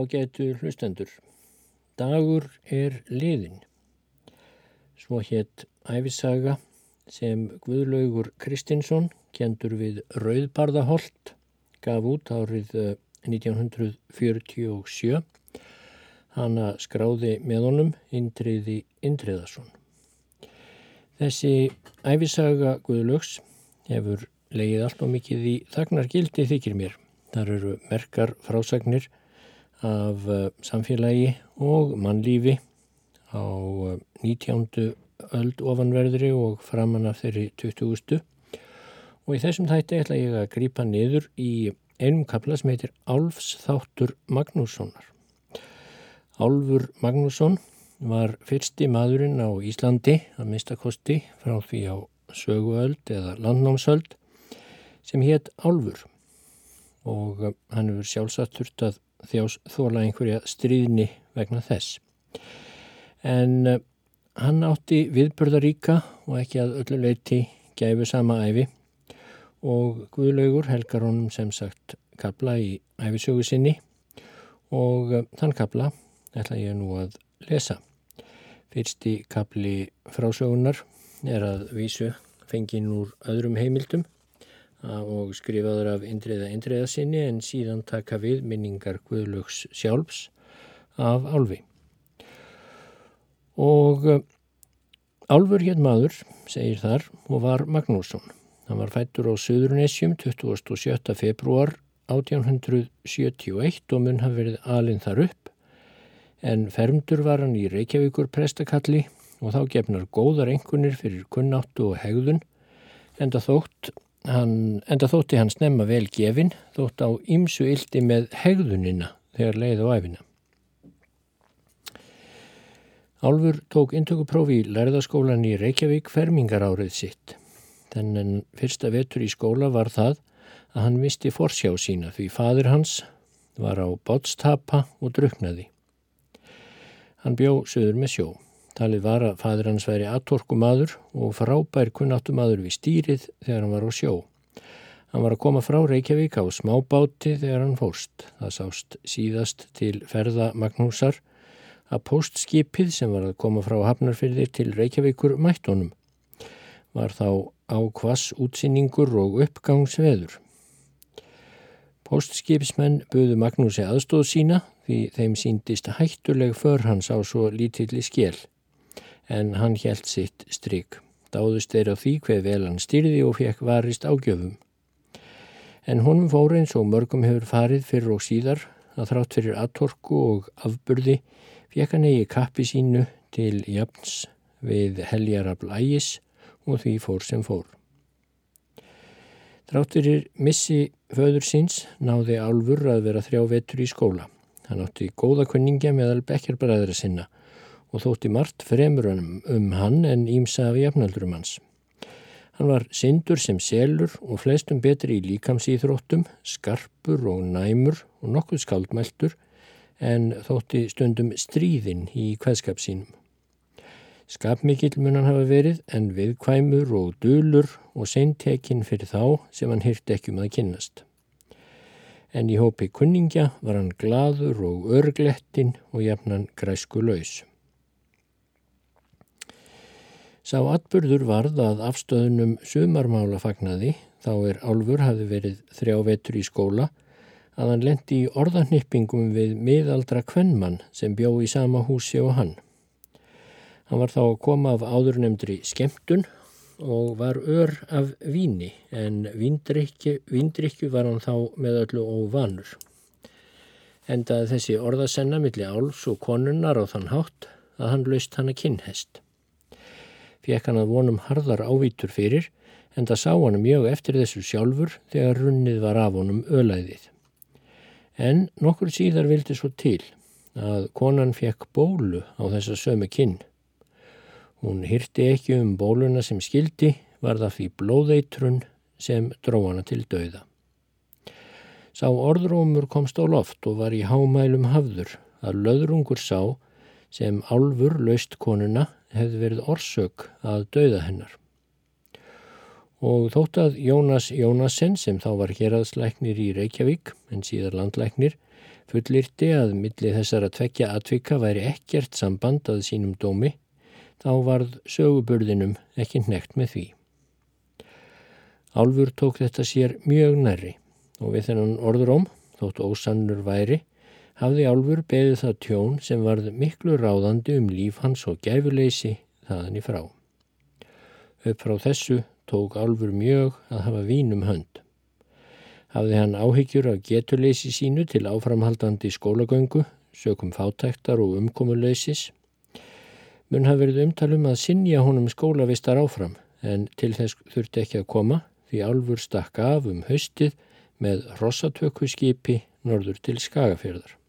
Ágætu hlustendur. Dagur er liðin. Svo hétt æfisaga sem Guðlaugur Kristinsson kendur við Rauðbarðaholt gaf út árið 1947. Eh, Hanna skráði með honum Indriði Indriðarsson. Þessi æfisaga Guðlaugs hefur leið allt og mikið í þagnargildi þykir mér. Þar eru merkar frásagnir af eh, samfélagi og mannlífi á 19. Eh, öld ofanverðri og framann af þeirri 20. Og í þessum þætti ætla ég að grýpa niður í einum kapla sem heitir Álfs þáttur Magnússonar. Álfur Magnússon var fyrsti maðurinn á Íslandi að mistakosti frá því á söguöld eða landnámsöld sem hétt Álfur og eh, hann hefur sjálfsagt þurft að þjóla einhverja stríðni vegna þess. En uh, hann átti viðbörðaríka og ekki að öllu leiti gæfu sama æfi og Guðlaugur helgar honum sem sagt kabla í æfisögu sinni og uh, þann kabla ætla ég nú að lesa. Fyrsti kabli frásögunar er að vísu fengin úr öðrum heimildum og skrifaður af Indriða Indriða sinni en síðan taka við minningar Guðlöks sjálfs af Álfi. Og eh, Álfur hér maður, segir þar, og var Magnússon. Hann var fættur á Suðurnesjum 27. februar 1871 og mun hafði verið alinn þar upp en fermdur var hann í Reykjavíkur prestakalli og þá gefnar góðar engunir fyrir kunnáttu og hegðun en það þótt Hann, enda þótti hann snemma vel gefin, þótt á ymsu yldi með hegðunina þegar leið á æfina. Álfur tók intökuprófi í lærðaskólan í Reykjavík fermingar árið sitt. Þennan fyrsta vetur í skóla var það að hann misti forsjá sína því fadur hans var á bótstapa og druknaði. Hann bjó söður með sjó. Talið var að fadur hans væri atorkumadur og frábær kunnáttumadur við stýrið þegar hann var á sjó. Hann var að koma frá Reykjavík á smábáti þegar hann fórst. Það sást síðast til ferða Magnúsar að postskipið sem var að koma frá Hafnarfyrði til Reykjavíkur mættónum. Var þá á kvass útsýningur og uppgangsveður. Postskipsmenn buðu Magnúsi aðstóð sína því þeim síndist hættuleg för hans á svo lítilli skell en hann helt sitt stryk. Dáðust þeir á því hver vel hann styrði og fekk varist ágjöfum. En honum fór eins og mörgum hefur farið fyrir og síðar að þrátt fyrir aðtorku og afburði fekk hann eigi kappi sínu til jafns við heljarabl ægis og því fór sem fór. Þrátt fyrir missi föður síns náði Álfur að vera þrjá vetur í skóla. Hann átti góða kunningja meðal bekkjarbræðra sinna og þótti margt fremur um hann en ímsa af jafnaldurum hans. Hann var syndur sem selur og flestum betri í líkamsýþróttum, skarpur og næmur og nokkuð skaldmæltur en þótti stundum stríðin í hvaðskap sínum. Skapmikill mun hann hafa verið en viðkvæmur og dölur og seintekinn fyrir þá sem hann hýrt ekki um að kynnast. En í hópi kunningja var hann gladur og örglettinn og jafnan græsku laus. Sá atburður varð að afstöðunum sumarmála fagnaði, þá er Álfur hafi verið þrjá vetur í skóla, að hann lendi í orðanhyppingum við miðaldra kvennmann sem bjó í sama húsi og hann. Hann var þá að koma af áðurnemndri skemmtun og var ör af víni en víndrykju var hann þá með öllu óvanur. Endaði þessi orðasenna millir Álfs og konunnar á þann hátt að hann laust hann að kynhest fekk hann að vonum harðar ávítur fyrir en það sá hann mjög eftir þessu sjálfur þegar runnið var af honum ölaðið. En nokkur síðar vildi svo til að konan fekk bólu á þessa sömu kinn. Hún hyrti ekki um bóluna sem skildi, var það fyrir blóðeitrun sem dró hana til dauða. Sá orðrómur komst á loft og var í hámælum hafður að löðrungur sá sem álfur laust konuna hefði verið orsök að dauða hennar. Og þótt að Jónas Jónasen sem þá var héraðslæknir í Reykjavík en síðar landlæknir fullirti að milli þessara tvekja atvika væri ekkert samband að sínum dómi, þá varð söguburðinum ekki nekt með því. Álfur tók þetta sér mjög nærri og við þennan orðróm, þótt ósannur væri, hafði Álfur beðið það tjón sem varð miklu ráðandi um líf hans og gæfuleysi þaðan í frá. Upp frá þessu tók Álfur mjög að hafa vínum hönd hafði hann áhyggjur af getuleysi sínu til áframhaldandi skólagöngu, sökum fátæktar og umkomuleysis. Mun hafi verið umtalum að sinja honum skólavistar áfram en til þess þurfti ekki að koma því Álfur stakk af um haustið með rossatöku skipi norður til Skagafjörðar.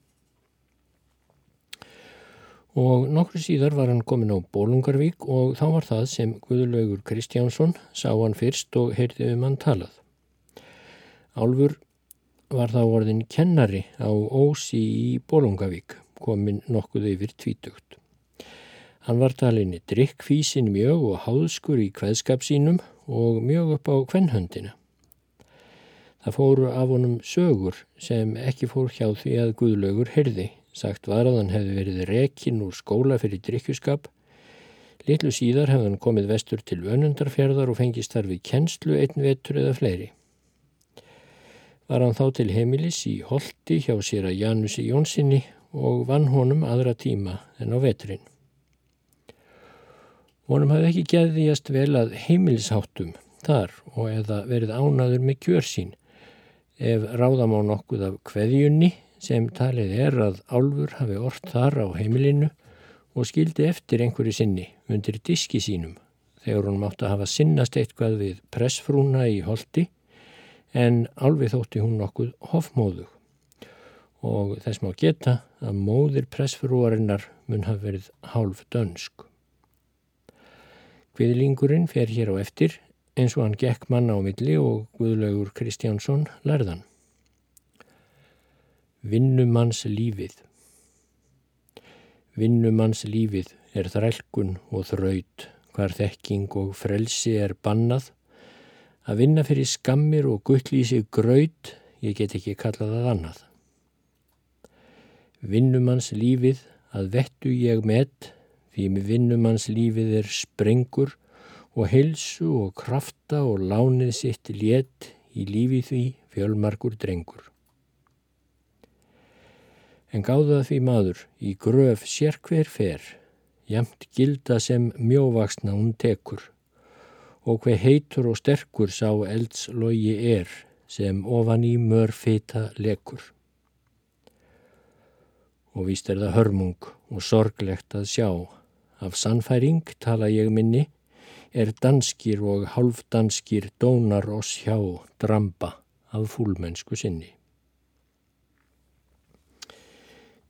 Og nokkru síðar var hann komin á Bólungarvík og þá var það sem Guðlaugur Kristjánsson sá hann fyrst og heyrði um hann talað. Álfur var þá orðin kennari á Ósi í Bólungavík, komin nokkuð yfir tvítugt. Hann var talinni drikkfísin mjög og háðskur í kveðskap sínum og mjög upp á kvennhöndina. Það fóru af honum sögur sem ekki fór hjá því að Guðlaugur herði. Sagt var að hann hefði verið rekin úr skóla fyrir drikkjuskap. Litlu síðar hefði hann komið vestur til önundarfjörðar og fengist þar við kennslu einn vetur eða fleiri var hann þá til heimilis í Holti hjá sér að Janusi Jónssoni og vann honum aðra tíma en á veturinn. Honum hafði ekki geðiðast vel að heimilisháttum þar og eða verið ánaður með kjör sín ef ráðam á nokkuð af kveðjunni sem talið er að Álfur hafi orrt þar á heimilinu og skildi eftir einhverju sinni undir diski sínum þegar hún mátti hafa sinnast eitthvað við pressfrúna í Holti en alveg þótti hún nokkuð hofmóðug og þess má geta að móðir pressfrúarinnar mun hafa verið hálf dönsk. Guðlingurinn fer hér á eftir eins og hann gekk manna á milli og Guðlaugur Kristjánsson lærðan. Vinnumanns lífið Vinnumanns lífið er þrælkun og þraut, hvar þekking og frelsi er bannað Að vinna fyrir skammir og sig graut, ég get ekki kallað að annað. Vinnumanns lífið að vettu ég með, því með vinnumanns lífið er sprengur og helsu og krafta og lánið sitt létt í lífið því fjölmarkur drengur. En gáða því maður í gröf sér hver fer, jamt gilda sem mjóvaksna hún tekur og hver heitur og sterkur sá eldslogi er sem ofan í mörfita lekur. Og víst er það hörmung og sorglegt að sjá. Af sannfæring tala ég minni, er danskir og halvdanskir dónar oss hjá dramba af fúlmennsku sinni.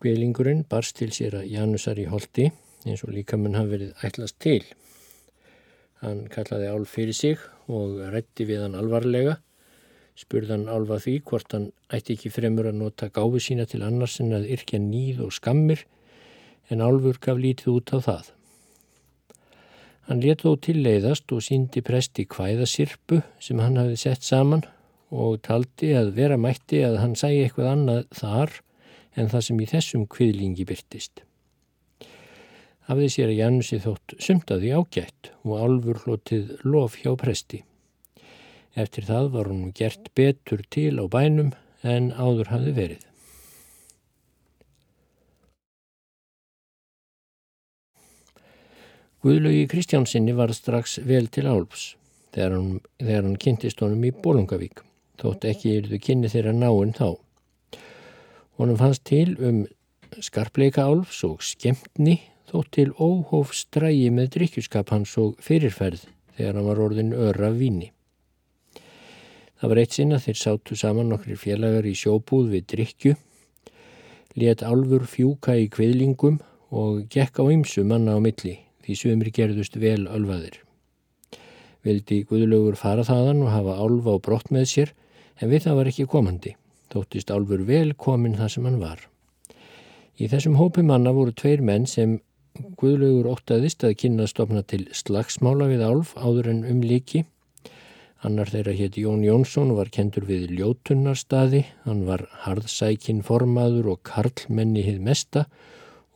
Guðlingurinn barst til sér að Janusar í holdi eins og líka mun hafi verið ætlast til. Hann kallaði Álf fyrir sig og rætti við hann alvarlega. Spurðan Álfa því hvort hann ætti ekki fremur að nota gáfi sína til annars en að yrkja nýð og skammir en Álfur gaf lítið út á það. Hann let þó tilleiðast og síndi presti kvæðasirpu sem hann hafði sett saman og taldi að vera mætti að hann sæi eitthvað annað þar en það sem í þessum kviðlingi byrtist hafði sér að Jansi þótt sumtaði ágætt og alfur hlotið lof hjá presti. Eftir það var hún gert betur til á bænum en áður hafði verið. Guðlaugi Kristjánsinni var strax vel til álfs þegar hann, þegar hann kynntist honum í Bólungavík, þótt ekki eruðu kynni þeirra náinn þá. Honum fannst til um skarpleika álfs og skemmtni þó til óhóf strægi með drikkjuskap hans og fyrirferð þegar hann var orðin öra víni. Það var eitt sinna þeir sátu saman nokkri félagar í sjóbúð við drikju, let alfur fjúka í kviðlingum og gekk á ymsu manna á milli því sömur gerðust vel alfaðir. Vildi Guðlaugur fara þaðan og hafa álfa og brott með sér en við það var ekki komandi, þóttist álfur vel komin það sem hann var. Í þessum hópi manna voru tveir menn sem Guðlaugur óttaðist að kynna stopna til slagsmála við álf áður en um líki. Annar þeirra hétt Jón Jónsson og var kendur við ljótunnarstaði. Hann var harðsækin formaður og karlmenni hið mesta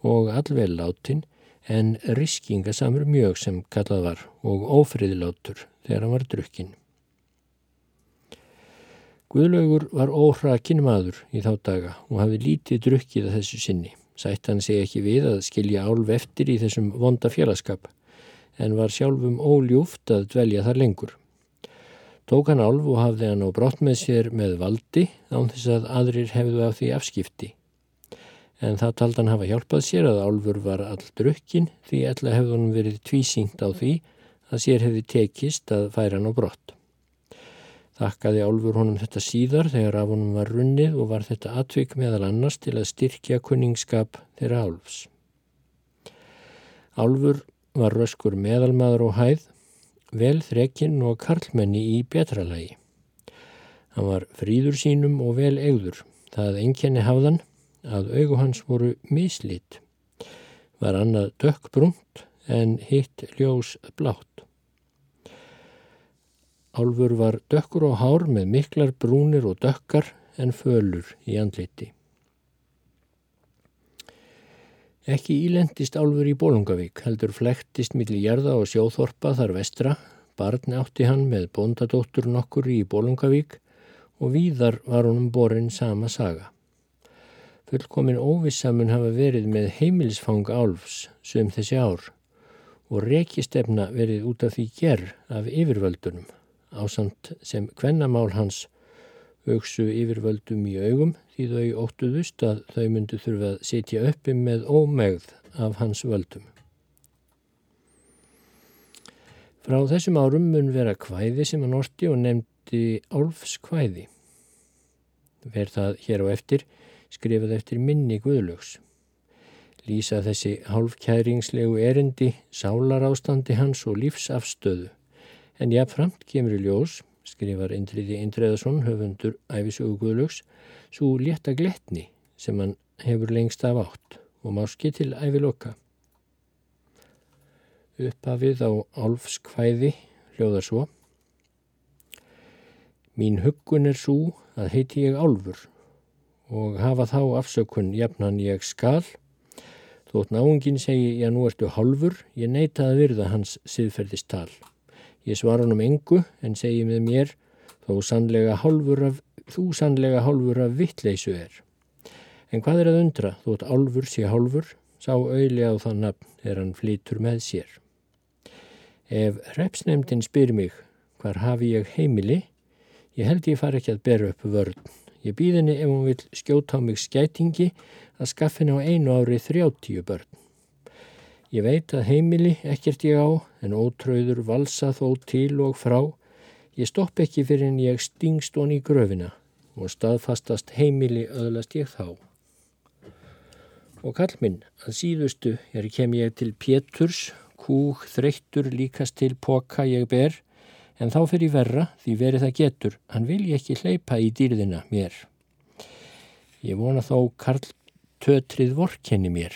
og allvel látin en riskingasamur mjög sem kallað var og ófriðlátur þegar hann var drukkinn. Guðlaugur var óhrakin maður í þá daga og hafi lítið drukkið að þessu sinni. Sætt hann segi ekki við að skilja álf eftir í þessum vonda félagskap en var sjálfum óljúft að dvelja þar lengur. Tók hann álf og hafði hann á brott með sér með valdi án þess að aðrir hefðu af því afskipti en það taldi hann hafa hjálpað sér að Álfur var all drukkin því ella hefði hann verið tvísyngt á því að sér hefði tekist að færa hann á brott. Þakkaði Álfur honum þetta síðar þegar af honum var runnið og var þetta atvik meðal annars til að styrkja kunningskap þeirra Álfs. Álfur var röskur meðalmaður og hæð, vel þrekinn og karlmenni í betralagi. Hann var fríður sínum og vel eigður, það enkenni hafðan að augu hans voru mislít. Var annað dökkbrunt en hitt ljós blátt. Álfur var dökkur og hár með miklar brúnir og dökkar en fölur í andliti. Ekki ílendist Álfur í Bólungavík, heldur flektist millir jarða og sjóþorpa þar vestra, barni átti hann með bondadóttur nokkur í Bólungavík og víðar var honum borin sama saga. Fullkomin óvissamun hafa verið með heimilisfang álfs sem þessi ár og rekistefna verið út af því gerð af yfirvöldunum ásamt sem kvennamál hans auksu yfirvöldum í augum því þau óttuðust að þau myndu þurfa að setja uppi með ómegð af hans völdum. Frá þessum árum mun vera kvæði sem hann orti og nefndi álfs kvæði. Verð það hér á eftir skrifað eftir minni Guðlögs. Lýsa þessi hálfkæringslegu erindi, sálarástandi hans og lífsafstöðu. En jáfnframt kemur í ljós, skrifar Indriði Indreðarsson, höfundur æfisugu Guðlögs, svo létta gletni sem hann hefur lengst af átt og máski til æfiloka. Uppafið á álfskvæði hljóðar svo. Mín huggun er svo að heiti ég álfur og hafa þá afsökun jafnan ég skal. Þótt náungin segi ég nú ertu halfur, ég neyta að virða hans siðferðistal. Ég svara hann um engu en segi með mér þó sannlega hálfur af, þú sannlega hálfur af vittleysu er. En hvað er að undra þótt álfur sé hálfur, sá auðli á það nafn er hann flytur með sér. Ef repsnemdin spyr mig hvar hafi ég heimili, ég held ég far ekki að bera upp vörn Ég býð henni ef hún vil skjóta á mig skætingi að skaffina á einu ári þrjáttíu börn. Ég veit að heimili ekkert ég á en ótröður valsa þó til og frá. Ég stopp ekki fyrir en ég stingst hon í gröfina og staðfastast heimili öðlast ég þá. Og kall minn að síðustu er kem ég til Péturs, kúk þreyttur líkast til poka ég ber en þá fyrir verra því verið það getur, hann vilji ekki hleypa í dýrðina mér. Ég vona þó Karl tötrið vorkenni mér,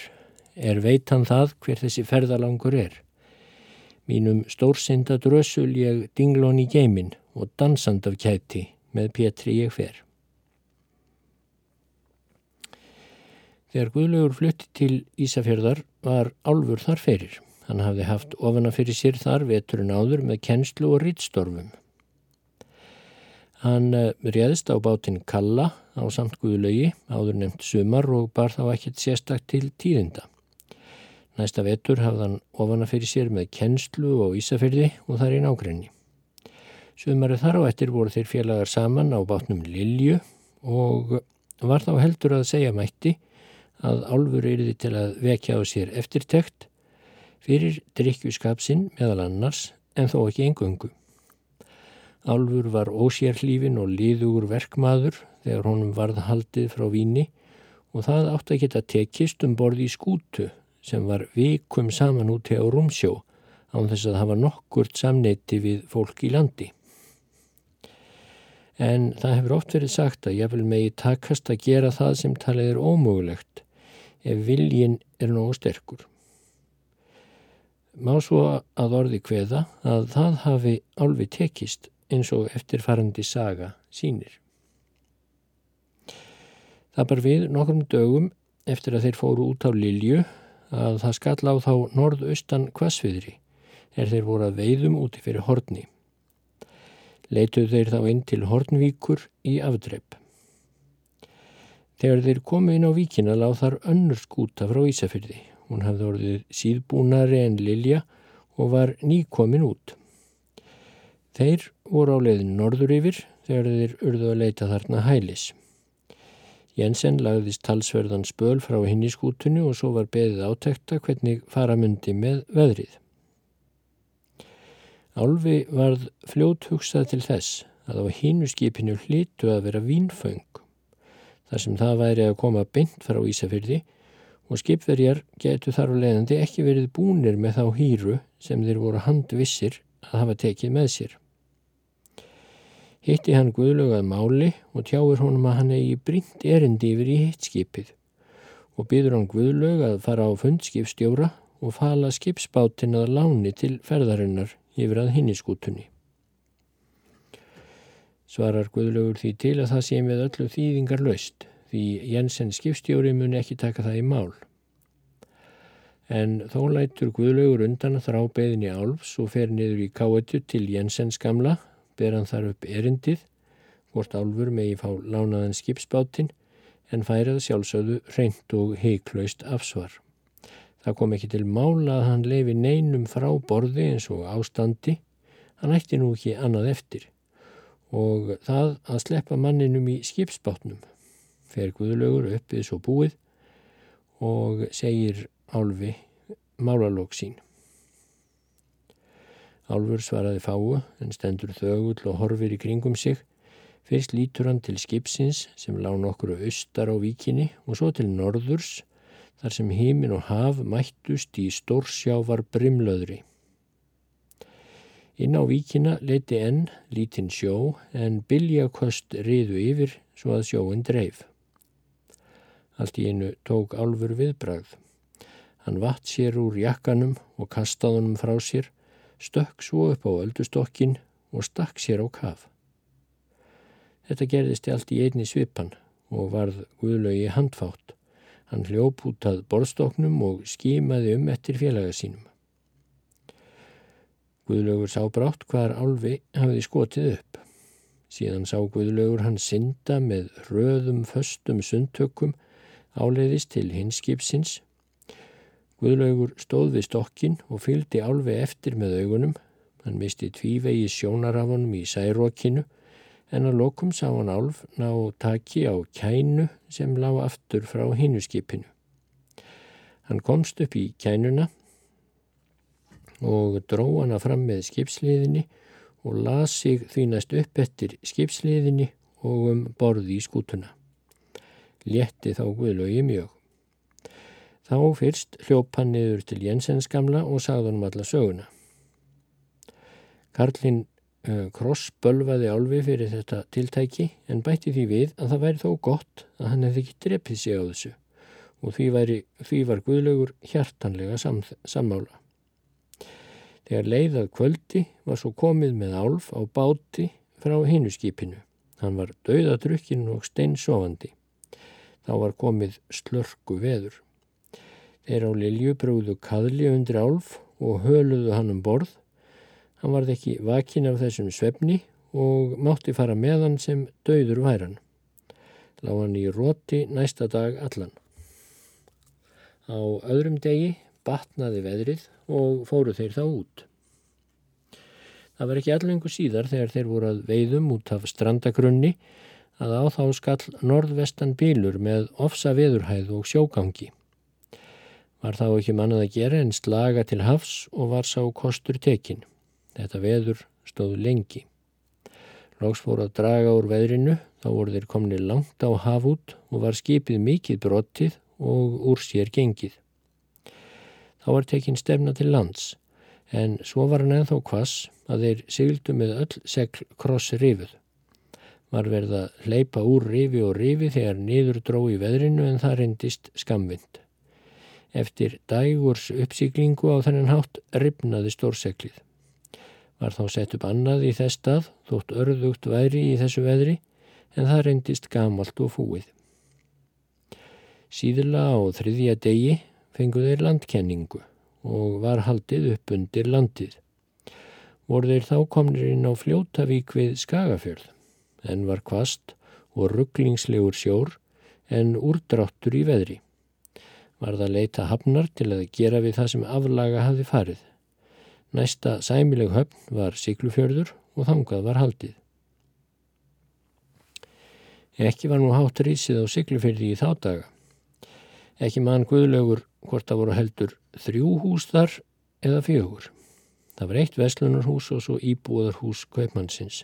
er veitan það hver þessi ferðalangur er. Mínum stórsinda drösul ég dinglón í geimin og dansand af kæti með Pétri ég fer. Þegar Guðlaugur flutti til Ísafjörðar var álfur þar ferir. Hann hafði haft ofana fyrir sér þar veturinn áður með kennslu og rýtstorfum. Hann eh, réðist á bátinn Kalla á samt Guðlaugi áður nefnt sumar og bar þá ekkert sérstak til tíðinda. Næsta vetur hafði hann ofana fyrir sér með kennslu og ísafyrði og þar í nákrenni. Sumarið þar á ettir voru þeir félagar saman á bátnum Lilju og var þá heldur að segja mætti að álfur yriði til að vekja á sér eftirtekt fyrir drikkjuskapsinn meðal annars en þó ekki engöngu. Álfur var ósérhlífin og liðugur verkmaður þegar honum varð haldið frá víni og það átt að geta tekist um borði í skútu sem var vikum saman út hjá Rúmsjó án þess að hafa nokkurt samneiti við fólk í landi. En það hefur oft verið sagt að ég vil megi takast að gera það sem talið er ómögulegt ef viljin er nógu sterkur. Má svo að orði hveða að það hafi álfi tekist eins og eftirfarandi saga sínir. Það bar við nokkrum dögum eftir að þeir fóru út á Lilju að það skall á þá norðaustan kvasviðri er þeir voru að veiðum úti fyrir horni. Leituð þeir þá inn til Hornvíkur í afdrepp. Þegar þeir komu inn á víkina láð þar önnur skúta frá Ísafyrði. Hún hafði orðið síðbúnari en Lilja og var nýkomin út. Þeir voru á leiðin norður yfir þegar þeir urðu að leita þarna hælis. Jensen lagðist talsverðan spöl frá hinn í skútunni og svo var beðið átekta hvernig fara myndi með veðrið. Álfi varð fljót hugsað til þess að á hinnu skipinu hlítu að vera vínföng þar sem það væri að koma beint frá Ísafyrði og skipverjar getur þar á leiðandi ekki verið búnir með þá hýru sem þeir voru handvissir að hafa tekið með sér hitti hann Guðlaugað máli og tjáir honum að hann eigi brínt erindi yfir í hitt skipið og byður hann Guðlaug að fara á fundskipstjóra og fala skipsbátin að láni til ferðarinnar yfir að hinniskútunni. Svarar Guðlaugur því til að það sé með öllu þýðingar laust því Jensen skipstjóri mun ekki taka það í mál. En þó lætur Guðlaugur undan að þrá beðinni álfs og fer niður í káetu til Jensens gamla ber hann þar upp erindið, hvort álfur megi fá lánaðan skipsbáttinn en færið sjálfsögðu reynd og heiklaust afsvar. Það kom ekki til mála að hann lefi neinum frá borði eins og ástandi, hann ætti nú ekki annað eftir og það að sleppa manninum í skipsbátnum fer Guðlaugur upp við svo búið og segir álfi málalók sín. Álfur svaraði fáu en stendur þögull og horfir í kringum sig. Fyrst lítur hann til skipsins sem lág nokkru austar á víkinni og svo til norðurs þar sem hímin og haf mættust í stórsjávar brimlöðri. Inn á víkina leiti enn lítinn sjó en biljakost riðu yfir svo að sjóin dreif. Allt í einu tók álfur viðbragð. Hann vatt sér úr jakkanum og kastaðunum frá sér stökk svo upp á öldustokkin og stakk sér á kaf. Þetta gerðist allt í einni svipan og varð Guðlaugi handfátt. Hann hljóp út að borðstoknum og skímaði um eftir félaga sínum. Guðlaugur sá brátt hvar álfi hafiði skotið upp. Síðan sá Guðlaugur hann synda með röðum föstum sundtökum áleiðist til hinskipsins Guðlaugur stóð við stokkin og fylgdi álfi eftir með augunum. Hann misti tvívegi sjónarafanum í særókinu en að lokum sá hann álf ná taki á kænu sem lág aftur frá hinnuskipinu. Hann komst upp í kænuna og dró hana fram með skipsliðinni og las sig því næst upp eftir skipsliðinni og um borði í skútuna. Létti þá Guðlaugi mjög. Þá fyrst hljóp hann niður til Jensens gamla og sagði hann um alla söguna. Karlinn uh, Kross bölvaði álfi fyrir þetta tiltæki en bætti því við að það væri þó gott að hann hefði ekki drepið sig á þessu og því, væri, því var Guðlaugur hjartanlega sam, sammála. Þegar leiðað kvöldi var svo komið með álf á báti frá hinnuskipinu. Hann var dauðadrukkin og steinsofandi. Þá var komið slörku veður. Þeir á Lilju brúðu kaðli undir álf og höluðu hann um borð. Hann varð ekki vakin af þessum svefni og mátti fara með hann sem döður væran. Lá hann í róti næsta dag allan. Á öðrum degi batnaði veðrið og fóru þeir þá út. Það var ekki allengu síðar þegar þeir voru að veiðum út af strandagrunni að á þá skall norðvestan bílur með ofsa veðurhæð og sjógangi. Var þá ekki mannað að gera en slaga til hafs og var sá kostur tekin. Þetta veður stóð lengi. Lóks fór að draga úr veðrinu, þá voru þeir komni langt á haf út og var skipið mikið brottið og úr sér gengið. Þá var tekin stefna til lands, en svo var hann ennþá kvass að þeir sigildu með öll segl kross rifuð. Var verið að hleypa úr rifi og rifi þegar niður dró í veðrinu en það reyndist skamvind. Eftir dægurs uppsýklingu á þennan hátt ripnaði stórseklið. Var þá sett upp annað í þess stað, þótt örðugt væri í þessu veðri, en það reyndist gamalt og fúið. Síðla á þriðja degi fengu þeir landkenningu og var haldið upp undir landið. Voru þeir þá komnir inn á fljótavík við Skagafjörð, en var kvast og rugglingslegur sjór en úrdráttur í veðri. Var það leita hafnar til að gera við það sem aflaga hafi farið. Næsta sæmileg höfn var Siglufjörður og þangað var haldið. Ekki var nú hátt rísið á Siglufjörði í þá daga. Ekki mann guðlögur hvort það voru heldur þrjú hús þar eða fjögur. Það var eitt veslunarhús og svo íbúðarhús Kaupmannsins.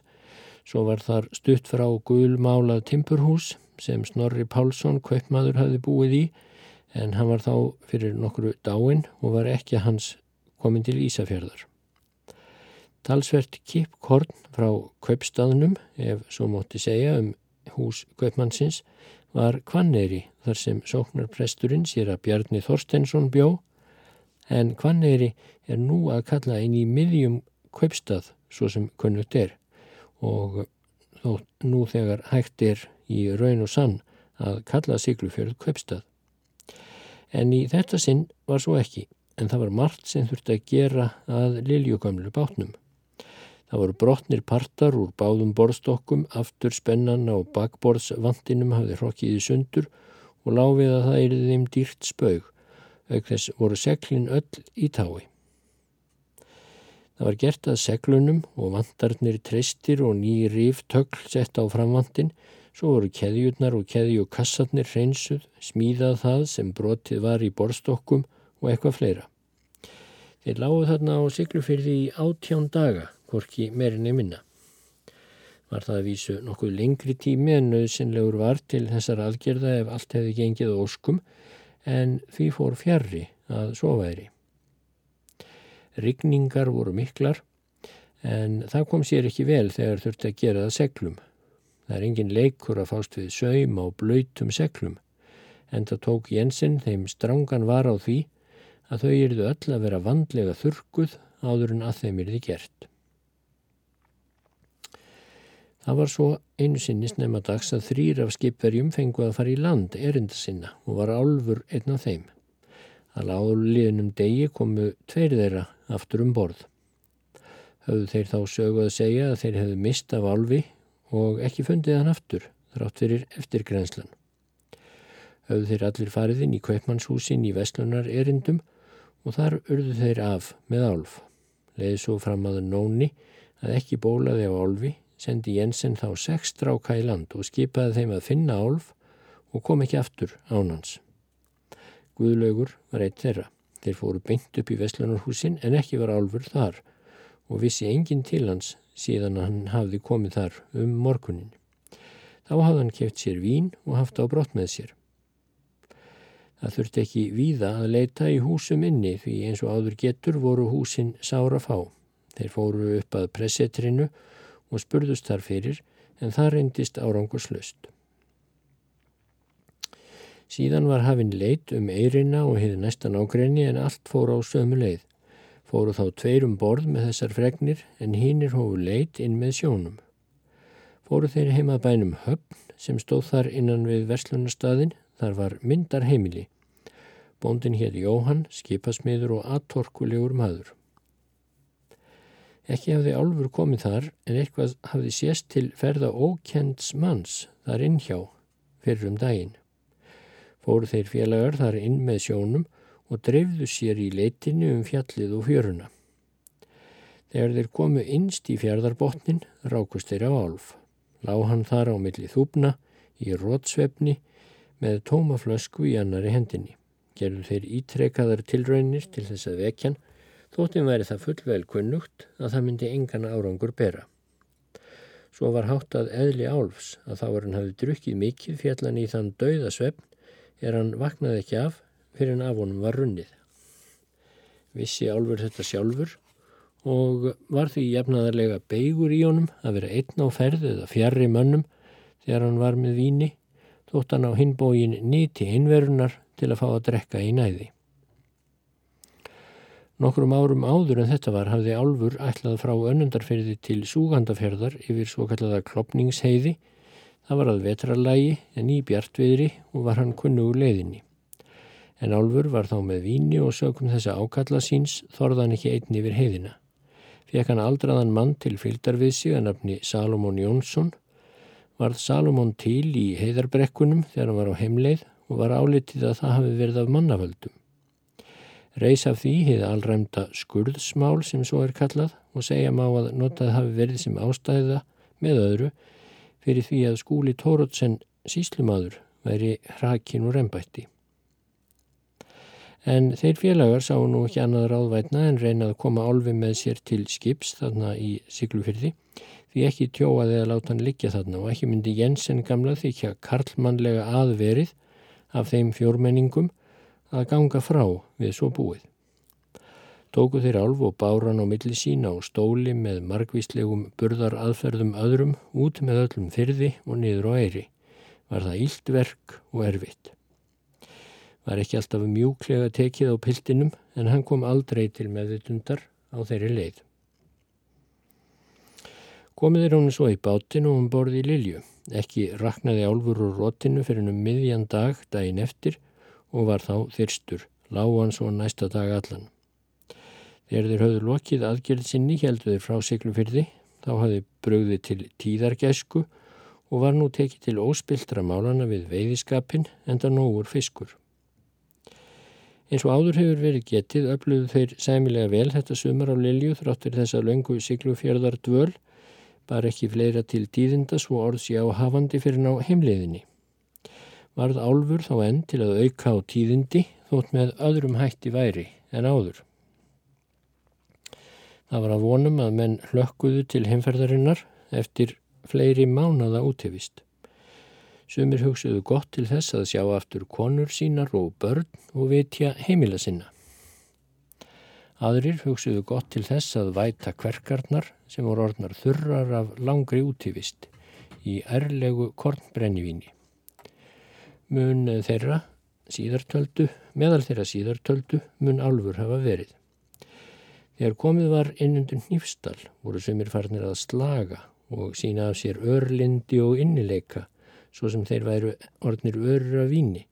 Svo var þar stutt frá guðlmálað timpurhús sem Snorri Pálsson Kaupmaður hafði búið í en hann var þá fyrir nokkru dáin og var ekki hans komin til Ísafjörðar. Talsvert kippkorn frá Kaupstaðnum, ef svo mótti segja um hús Kaupmannsins, var Kvanneyri þar sem sóknarpresturinn sér að Bjarni Þorstensson bjó en Kvanneyri er nú að kalla inn í miðjum kaupstað svo sem kunnugt er og þó nú þegar hægt er í raun og sann að kalla Siglufjörð kaupstað. En í þetta sinn var svo ekki en það var margt sem þurfti að gera að liljugamlu bátnum. Það voru brotnir partar úr báðum borðstokkum, aftur spennanna og bakborðsvantinum hafði hrokkið í sundur og láfið að það erði þeim dýrt spaug, auk þess voru seglin öll í tái. Það var gert að seglunum og vantarnir treystir og ný riftögl sett á framvantin, svo voru keðjurnar og keðju kassarnir hreinsuð, smíðað það sem brotið var í borðstokkum og eitthvað fleira. Þeir lágu þarna á siglufyrði í átján daga hvorki meirinni minna. Var það að vísu nokkuð lengri tími en nöðsynlegur var til þessar aðgerða ef allt hefði gengið óskum en því fór fjarrri að væri. Rigningar voru miklar en það kom sér ekki vel þegar þurfti að gera það seglum. Það er engin leikur að fást við saum á blöytum seglum en það tók Jensen þeim strangan var á því að þau erðu öll að vera vandlega þurkuð áður en að þeim erði gert. Það var svo einu sinni snemma dags að þrýr af skipverjum fengu að fara í land erinda sinna og var álfur einn af þeim. Að láliðnum degi komu tveir þeirra aftur um borð. Höfðu þeir þá söguð að segja að þeir hefðu mist af álfi og ekki fundið hann aftur þrátt fyrir eftirgrenslan. Höfðu þeir allir farið inn í kveipmannshúsin í Vestlunar erindum og þar urðu þeir af með álf. Leði svo fram að nóni að ekki bólaði á álfi sendi Jensen þá sex stráka í land og skipaði þeim að finna álf og kom ekki aftur ánans. Guðlaugur var eitt þeirra. Þeir fóru beint upp í Vestlunarhúsin en ekki var álfur þar og vissi enginn til hans síðan hann hafði komið þar um morgunin. Þá hafði hann keft sér vín og haft á brott með sér. Það þurfti ekki víða að leita í húsum inni því eins og áður getur voru húsin sára fá. Þeir fóru upp að pressetrinu og spurðust þar fyrir en það reyndist árangurslaust. Síðan var hafinn leit um eirina og hefði næstan ágrenni en allt fór á sömu leið. Fóru þá tveirum borð með þessar fregnir en hínir hófu leit inn með sjónum. Fóru þeir heimað bænum höfn sem stóð þar innan við verslunarstaðin, þar var myndar heimili. Bóndin hétt Jóhann, skipasmiður og atorkulegur maður. Ekki hafði álfur komið þar en eitthvað hafði sést til ferða ókends manns þar innhjá fyrir um daginn. Fóru þeir félagar þar inn með sjónum og dreifðu sér í leitinu um fjallið og fjöruna. Þegar þeir komu innst í fjardarbotnin rákust þeir á álf. Lá hann þar á milli þúpna í rótsvefni með tómaflösku í annari hendinni. Gerðu þeir ítrekkaðar tilraunir til þess að vekjan Þóttin væri það fullvel kunnugt að það myndi engan árangur bera. Svo var hátt að eðli álfs að þá var hann hafið drukkið mikið fjallan í þann dauða svefn er hann vaknaði ekki af fyrir en af honum var runnið. Vissi álfur þetta sjálfur og var því jefnaðarlega beigur í honum að vera einn á ferð eða fjarrri mönnum þegar hann var með víni þótt hann á hinbógin nýti einverunar til að fá að drekka í næði. Nokkrum árum áður en þetta var hafði Álfur ætlað frá önundarferði til Súgandaferðar yfir svo kallaða klopningsheiði. Það var að vetrarlægi en í bjartviðri og var hann kunnugur leiðinni. En Álfur var þá með víni og sögum þessa ákalla síns þorðan ekki einn yfir heiðina. Fekk hann aldraðan mann til fylgdar við sig að nafni Salomón Jónsson. Varð Salomón til í heiðarbrekkunum þegar hann var á heimleið og var álitið að það hafi verið af mannavöldum. Reys af því hefði allræmda skurðsmál sem svo er kallað og segja má að notað hafi verið sem ástæða með öðru fyrir því að skúli Tórótsen síslumadur væri hrakin og reymbætti. En þeir félagar sá nú ekki annað ráðvætna en reynað að koma álfi með sér til skips þarna í Siglufyrði því ekki tjóaði að láta hann liggja þarna og ekki myndi Jensen gamla að karlmannlega aðverið af þeim fjórmenningum að ganga frá við svo búið. Tóku þeir álf og báran á milli sína og stóli með margvíslegum burðar aðferðum öðrum út með öllum fyrði og niður á eiri. Var það ílt verk og erfitt. Var ekki alltaf mjúklega tekið á piltinum en hann kom aldrei til meðutundar á þeirri leið. Komið þeir hún svo í bátinu og um borði í Lilju. Ekki raknaði álfur úr rótinu fyrir um miðjan dag daginn eftir og var þá þyrstur, lágan svo næsta dag allan. Þegar þeir höfðu lokið aðgjörð sinni heldu þeir frá Siglufyrði, þá hafði brögði til tíðargæsku og var nú tekið til óspiltra málana við veiðiskapin enda nógur fiskur. Eins og áður hefur verið getið öfluðu þeir sæmilega vel þetta sumar á Lilju þráttur þessa löngu Siglufjörðar dvöl, bara ekki fleira til tíðinda svo orðs ég á hafandi fyrir ná heimliðinni varð álfur þá enn til að auka á tíðindi þótt með öðrum hætti væri en áður. Það var að vonum að menn hlökkuðu til heimferðarinnar eftir fleiri mánada útivist. Sumir hugsuðu gott til þess að sjá aftur konur sínar og börn og vitja heimila sinna. Aðrir hugsuðu gott til þess að væta kverkarnar sem voru orðnar þurrar af langri útivist í erlegu kornbrennivíni mun þeirra síðartöldu, meðal þeirra síðartöldu mun álfur hafa verið. Þegar komið var innundur nýfstal voru sömur farnir að slaga og sína af sér örlindi og innileika svo sem þeir væru orðnir örur af víni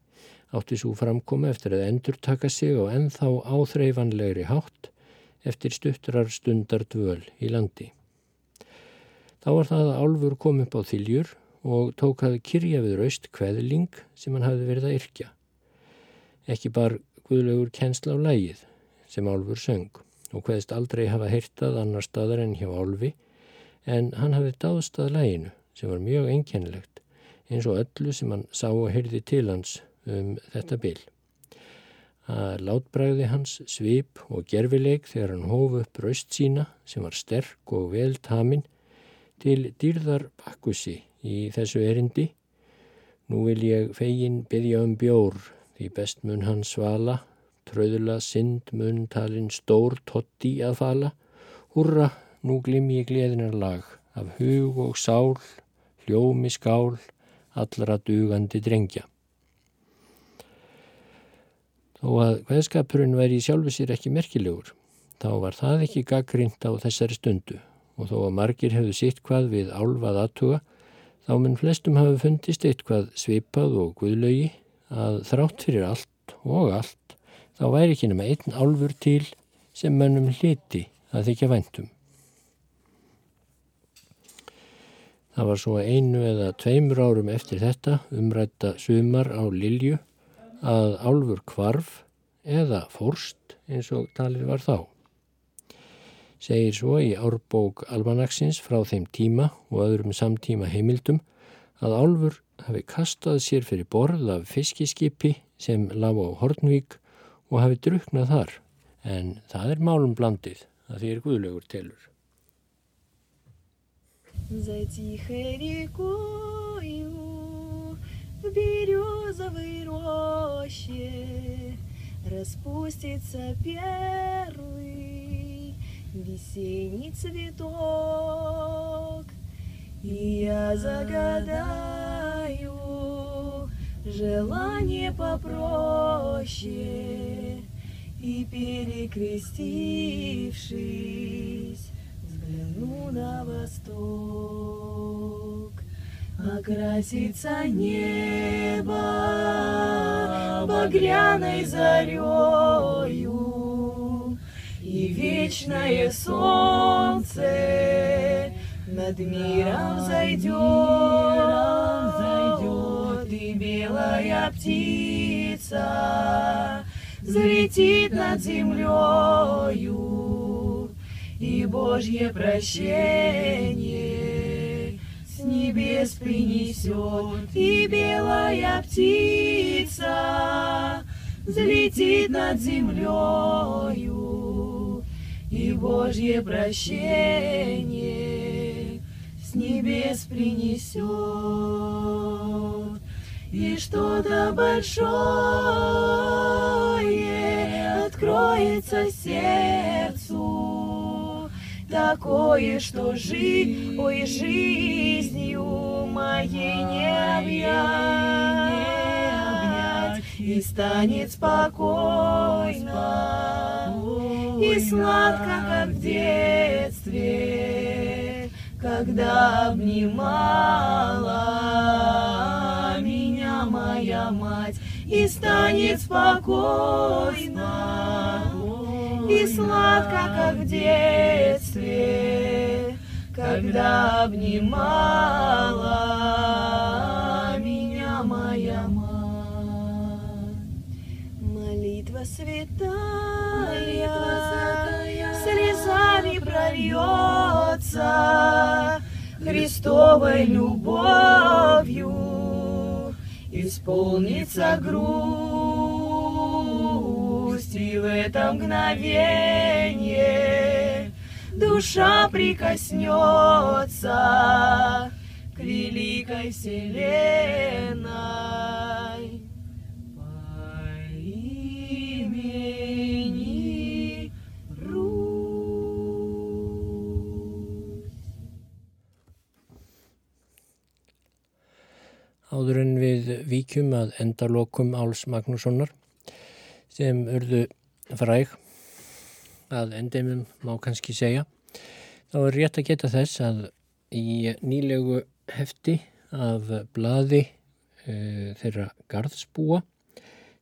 átti svo framkoma eftir að endur taka sig á ennþá áþreifanlegri hátt eftir stuttrar stundar dvöl í landi. Þá var það að álfur kom upp á þiljur og tók að kyrja við raust kveðling sem hann hafði verið að yrkja. Ekki bar Guðlaugur kennsla á lægið sem Álfur söng og hveðst aldrei hafa heyrtað annar staðar en hjá Álfi en hann hafði dáðst að læginu sem var mjög einkennilegt eins og öllu sem hann sá og heyrði til hans um þetta bil. Að látbræði hans svip og gerfileik þegar hann hóf upp raust sína sem var sterk og vel tamin til dýrðar bakkusi í þessu erindi. Nú vil ég fegin byggja um bjór, því best mun hann svala, tröðla synd mun talin stór totti að fala. Húrra, nú glim ég gleðinar lag, af hug og sál, hljómi skál, allra dugandi drengja. Þó að hveðskapurinn væri í sjálfu sér ekki merkilegur, þá var það ekki gaggrind á þessari stundu og þó að margir hefðu sitt hvað við álvað aðtuga, þá mun flestum hafi fundist eitthvað svipað og guðlögi að þrátt fyrir allt og allt þá væri ekki nema einn álfur til sem mönnum hliti að þykja væntum. Það var svo einu eða tveimur árum eftir þetta umrætta sumar á Lilju að álfur kvarf eða fórst eins og talir var þá segir svo í árbók almanaksins frá þeim tíma og öðrum samtíma heimildum að Álfur hafi kastað sér fyrir borð af fiskiskipi sem lág á Hortnvík og hafi druknað þar en það er málum blandið að því er guðlegur telur. За тихой рекою в березовой роще распустится первый весенний цветок, И я загадаю желание попроще, И перекрестившись, взгляну на восток. Окрасится небо багряной зарею, И вечное солнце над миром зайдет, и белая птица взлетит над землею, Божье прощение с небес принесет, и белая птица взлетит над землею, и Божье прощение с небес принесет. И что-то большое откроется сердцу, Такое, что жить, ой, жизнью моей не объять, И станет спокойно и сладко, как в детстве, Когда обнимала меня моя мать, И станет спокойно и сладко, как в детстве, когда обнимала меня моя мать. Молитва святая, слезами прольется, Христовой любовью исполнится грусть, и в это мгновение душа прикоснется к великой вселенной по имени Русь. Áður við víkjum að endalokum Áls Magnússonar sem urðu fræg að endemum má kannski segja. Þá er rétt að geta þess að í nýlegu hefti af blaði uh, þeirra garðsbúa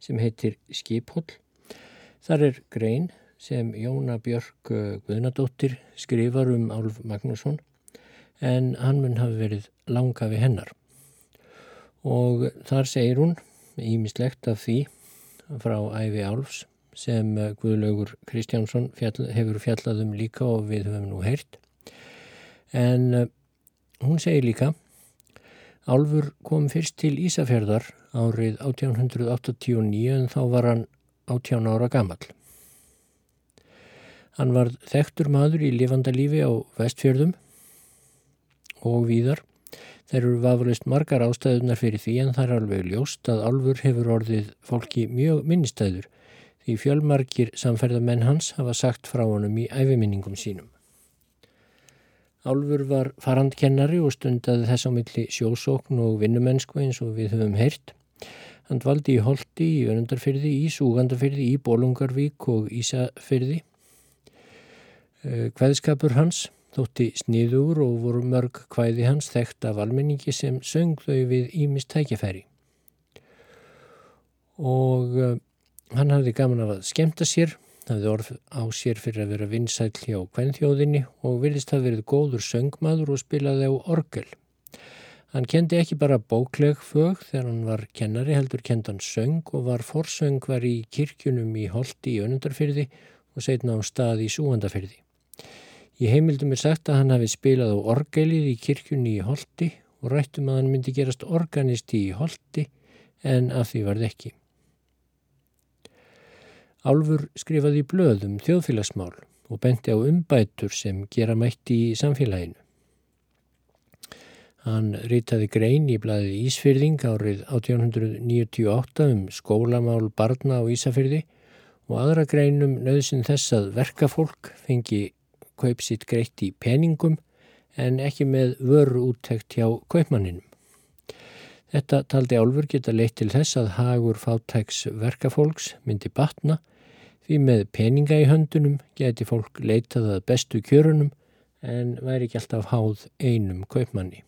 sem heitir Skipholl. Þar er grein sem Jóna Björk Guðnadóttir skrifar um Álf Magnússon en hann mun hafi verið langa við hennar. Og þar segir hún ímislegt af því frá æfi Álfs sem Guðlaugur Kristjánsson fjall, hefur fjallað um líka og við höfum nú heyrt. En uh, hún segir líka Álfur kom fyrst til Ísafjörðar árið 1889 en þá var hann 18 ára gamall. Hann var þekktur maður í lifandalífi á vestfjörðum og víðar. Þeir eru vafalist margar ástæðunar fyrir því en það er alveg ljóst að Álfur hefur orðið fólki mjög minnistæður því fjölmarkir samferðamenn hans hafa sagt frá honum í æfiminningum sínum. Álfur var farandkennari og stundaði þess á milli sjósókn og vinnumennsku eins og við höfum heyrt. Hann dvaldi í Holti, í Önundarfyrði, í Súgandafyrði, í Bólungarvík og Ísafyrði. Kvæðskapur hans þótti sniður og voru mörg kvæði hans þekkt af almenningi sem söng þau við ímist tækifæri. Og uh, hann hafði gaman af að skemta sér, hafði orð á sér fyrir að vera vinsæl hjá kvennþjóðinni og virðist hafa verið góður söngmaður og spilaði á orgel. Hann kendi ekki bara bókleg fög þegar hann var kennari heldur kend hann söng og var forsöngvar í kirkjunum í Holti í Önundarfyrði og setna á stað í Súandafyrði. Í heimildum er sagt að hann hafi spilað á orgelið í kirkjunni í Holti og rættum að hann myndi gerast organisti í Holti en af því varð ekki. Álfur skrifaði blöðum þjóðfélagsmál og benti á umbætur sem gera mætti í samfélaginu. Hann ritaði grein í blaðið Ísfyrðing árið 1898 um skólamál barna á Ísafyrði og aðra greinum nöðsinn þess að verkafólk fengi kaup sitt greitt í peningum en ekki með vöru úttekt hjá kaupmanninum. Þetta taldi Álfur geta leitt til þess að hagur fátæks verkafólks myndi batna Því með peninga í höndunum geti fólk leitað að bestu kjörunum en væri ekki alltaf háð einum kaupmanni.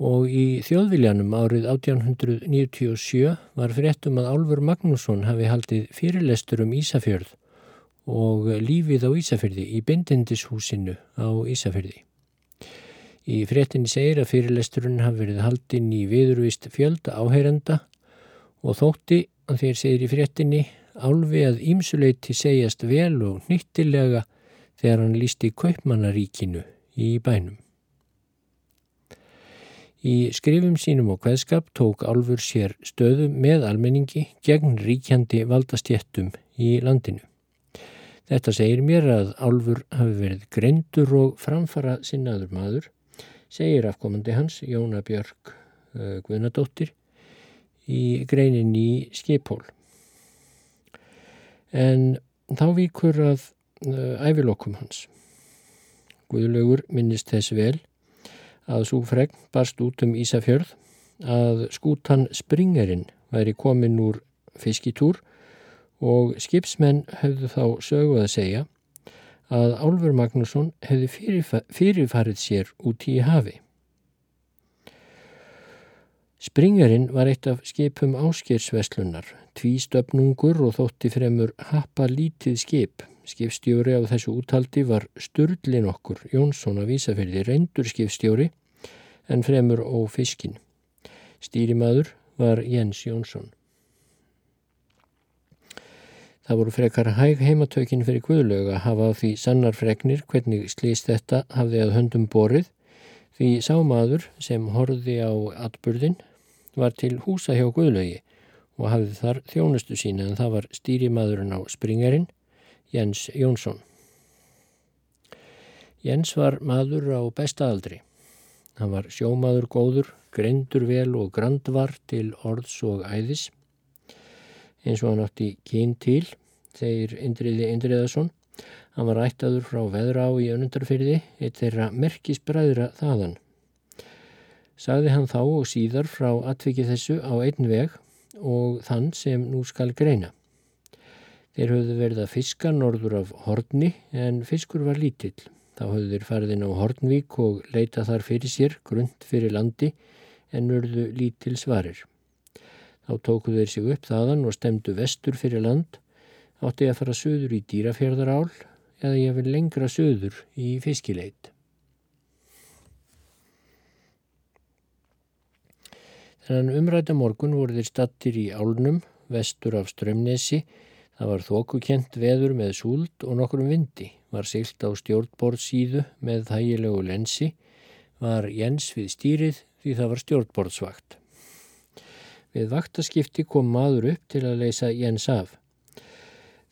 Og í þjóðviljanum árið 1897 var fréttum að Álfur Magnússon hafi haldið fyrirlestur um Ísafjörð og lífið á Ísafjörði í bindindishúsinu á Ísafjörði. Í fréttinni segir að fyrirlesturinn hafi verið haldinn í viðurvist fjölda áheyrenda og þótti að þeir segir í fréttinni álfi að ímsuleiti segjast vel og nýttilega þegar hann lísti kaupmannaríkinu í bænum. Í skrifum sínum og hveðskap tók álfur sér stöðu með almenningi gegn ríkjandi valdastjettum í landinu. Þetta segir mér að álfur hafi verið grendur og framfara sinnaður maður segir afkomandi hans Jóna Björg uh, Guðnadóttir í greinin í skipól. En þá víkur að uh, ævilokum hans. Guðlaugur minnist þess vel að svo fregn barst út um Ísafjörð að skútan Springerinn væri komin úr fiskitúr og skipsmenn höfðu þá sögu að segja að Álfur Magnússon hefði fyrirfarið sér út í hafi. Springerinn var eitt af skipum áskeirsveslunar, tvístöfnungur og þótti fremur happa lítið skip. Skipstjóri á þessu úttaldi var Sturlin okkur, Jónsson af Ísafjörði, reyndur skipstjóri en fremur ó fiskin. Stýrimaður var Jens Jónsson. Það voru frekar hæg heimatökin fyrir Guðlaug að hafa því sannar freknir hvernig slýst þetta hafði að höndum borið því sámaður sem horfi á atburðin var til húsa hjá Guðlaugi og hafði þar þjónustu sína en það var stýrimaðurinn á springerinn Jens Jónsson. Jens var maður á bestaaldri. Hann var sjómaður góður, greindur vel og grandvar til orðs og æðis eins og hann átti kyn til, þeir Indriði Indriðarsson. Hann var ættaður frá veðra á í önundarfyrði, eitt þeirra merkisbræðra þaðan. Sagði hann þá og síðar frá atvikið þessu á einn veg og þann sem nú skal greina. Þeir höfðu verið að fiska norður af Hortni en fiskur var lítill. Þá höfðu þeir farið inn á Hortnvík og leita þar fyrir sér, grund fyrir landi en urðu lítill svarir. Þá tókuðu þeir sig upp þaðan og stemdu vestur fyrir land, átti að fara söður í dýrafjörðarál eða ég vil lengra söður í fiskileit. Þannig umræta morgun voru þeir stattir í álnum, vestur af strömnesi, það var þókukent veður með súld og nokkrum vindi, var silt á stjórnborðsíðu með þægilegu lensi, var Jens við stýrið því það var stjórnborðsvakt. Við vaktaskipti kom maður upp til að leysa Jens af.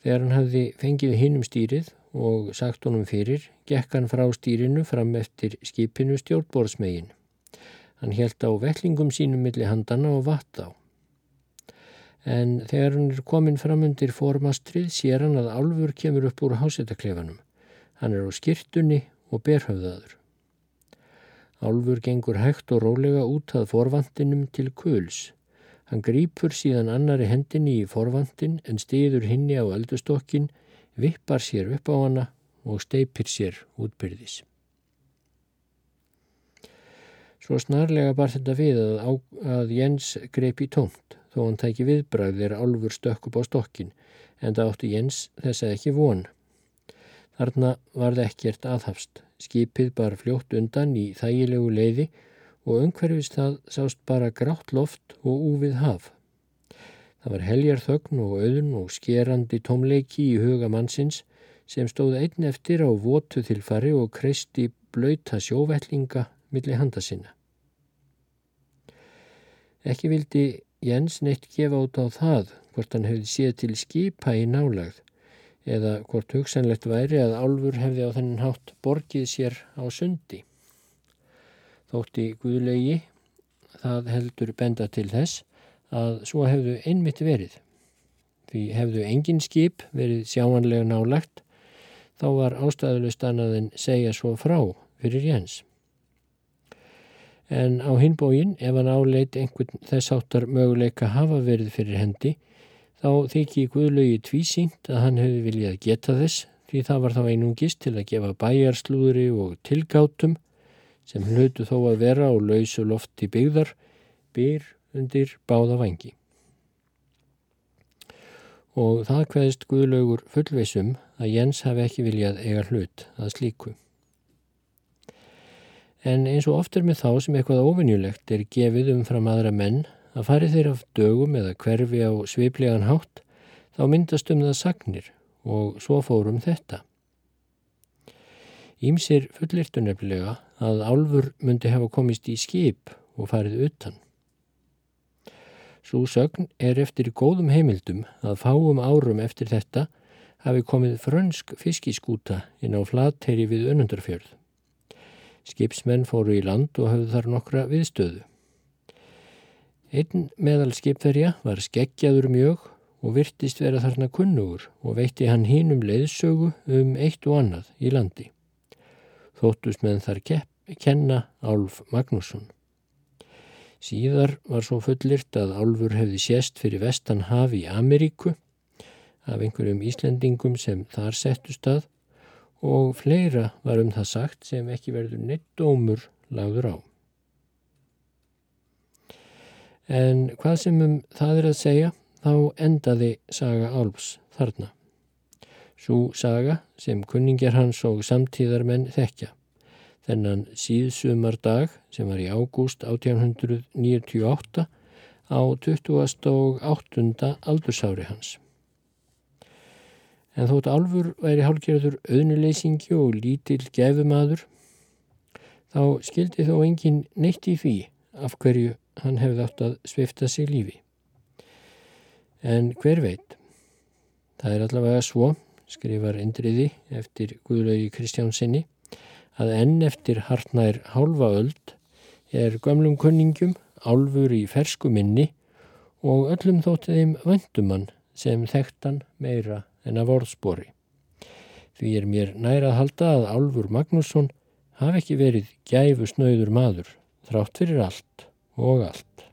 Þegar hann hafði fengið hinnum stýrið og sagt honum fyrir, gekk hann frá stýrinu fram eftir skipinu stjórnborðsmegin. Hann helt á vellingum sínum milli handana og vatt á. En þegar hann er komin fram undir formastrið sér hann að álfur kemur upp úr hásetaklefanum. Hann er á skirtunni og berhöfðaður. Álfur gengur hægt og rólega út að forvandinum til kuls. Hann grýpur síðan annari hendinni í forvandin en stiður hinni á eldustokkin, vippar sér upp á hana og steipir sér útbyrðis. Svo snarlega bar þetta við að, á, að Jens greip í tómt þó hann tæki viðbræð þegar álfur stökk upp á stokkin en það átti Jens þess að ekki von. Þarna var það ekkert aðhafst. Skipið bar fljótt undan í þægilegu leiði og umhverfist það sást bara grátt loft og úfið haf. Það var heljar þögn og auðn og skerandi tómleiki í huga mannsins sem stóð einn eftir á votu tilfari og kreisti blöyta sjóvellinga millir handa sinna. Ekki vildi Jens neitt gefa út á það hvort hann hefði séð til skipa í nálagð eða hvort hugsanlegt væri að álfur hefði á þennan hátt borgið sér á sundi. Þótti Guðlegi það heldur benda til þess að svo hefðu einmitt verið. Því hefðu engin skip verið sjáanlega nálagt þá var ástæðulegst annað en segja svo frá fyrir Jens. En á hinbógin ef hann áleit einhvern þess áttar möguleika hafa verið fyrir hendi þá þykji Guðlaugi tvísýnt að hann hefði viljað geta þess því það var þá einungist til að gefa bæjarslúðri og tilgátum sem hlutu þó að vera á lausu lofti byggðar byr undir báða vangi. Og það hvaðist Guðlaugur fullveisum að Jens hafi ekki viljað eiga hlut að slíku. En eins og oft er með þá sem eitthvað óvinnjulegt er gefið umfram aðra menn að fari þeir af dögum eða hverfi á sviplegan hátt þá myndast um það sagnir og svo fórum þetta. Ímsir fullirtu nefnilega að álfur myndi hafa komist í skip og farið utan. Svo sögn er eftir góðum heimildum að fáum árum eftir þetta hafi komið frönsk fiskiskúta inn á flateyri við önundarfjörð. Skipsmenn fóru í land og hafðu þar nokkra viðstöðu. Einn meðal skipverja var skeggjaður mjög og virtist vera þarna kunnugur og veitti hann hínum leiðsögu um eitt og annað í landi. Þóttust meðan þar kenna Álf Magnússon. Síðar var svo fullirt að Álfur hefði sést fyrir vestan hafi í Ameríku af einhverjum Íslendingum sem þar settu stað og fleira var um það sagt sem ekki verður neitt dómur lagður á. En hvað sem um það er að segja, þá endaði saga Álfs þarna. Svo saga sem kunningjar hans og samtíðarmenn þekkja þennan síðsumar dag sem var í ágúst 1898 á 28. aldursári hans. En þótt Álfur væri hálfgerður auðnuleysingi og lítill gefumadur, þá skildi þó engin neitt í því af hverju hann hefði átt að svifta sig lífi. En hver veit? Það er allavega svo, skrifar Indriði eftir Guðlaugi Kristjánsinni, að enn eftir hartnær hálfa öld er gömlum kunningum álfur í fersku minni og öllum þótti þeim vöndumann sem þekktan meira en að vorðspori. Því er mér næra að halda að Álfur Magnússon hafi ekki verið gæfu snauður maður þrátt fyrir allt og allt.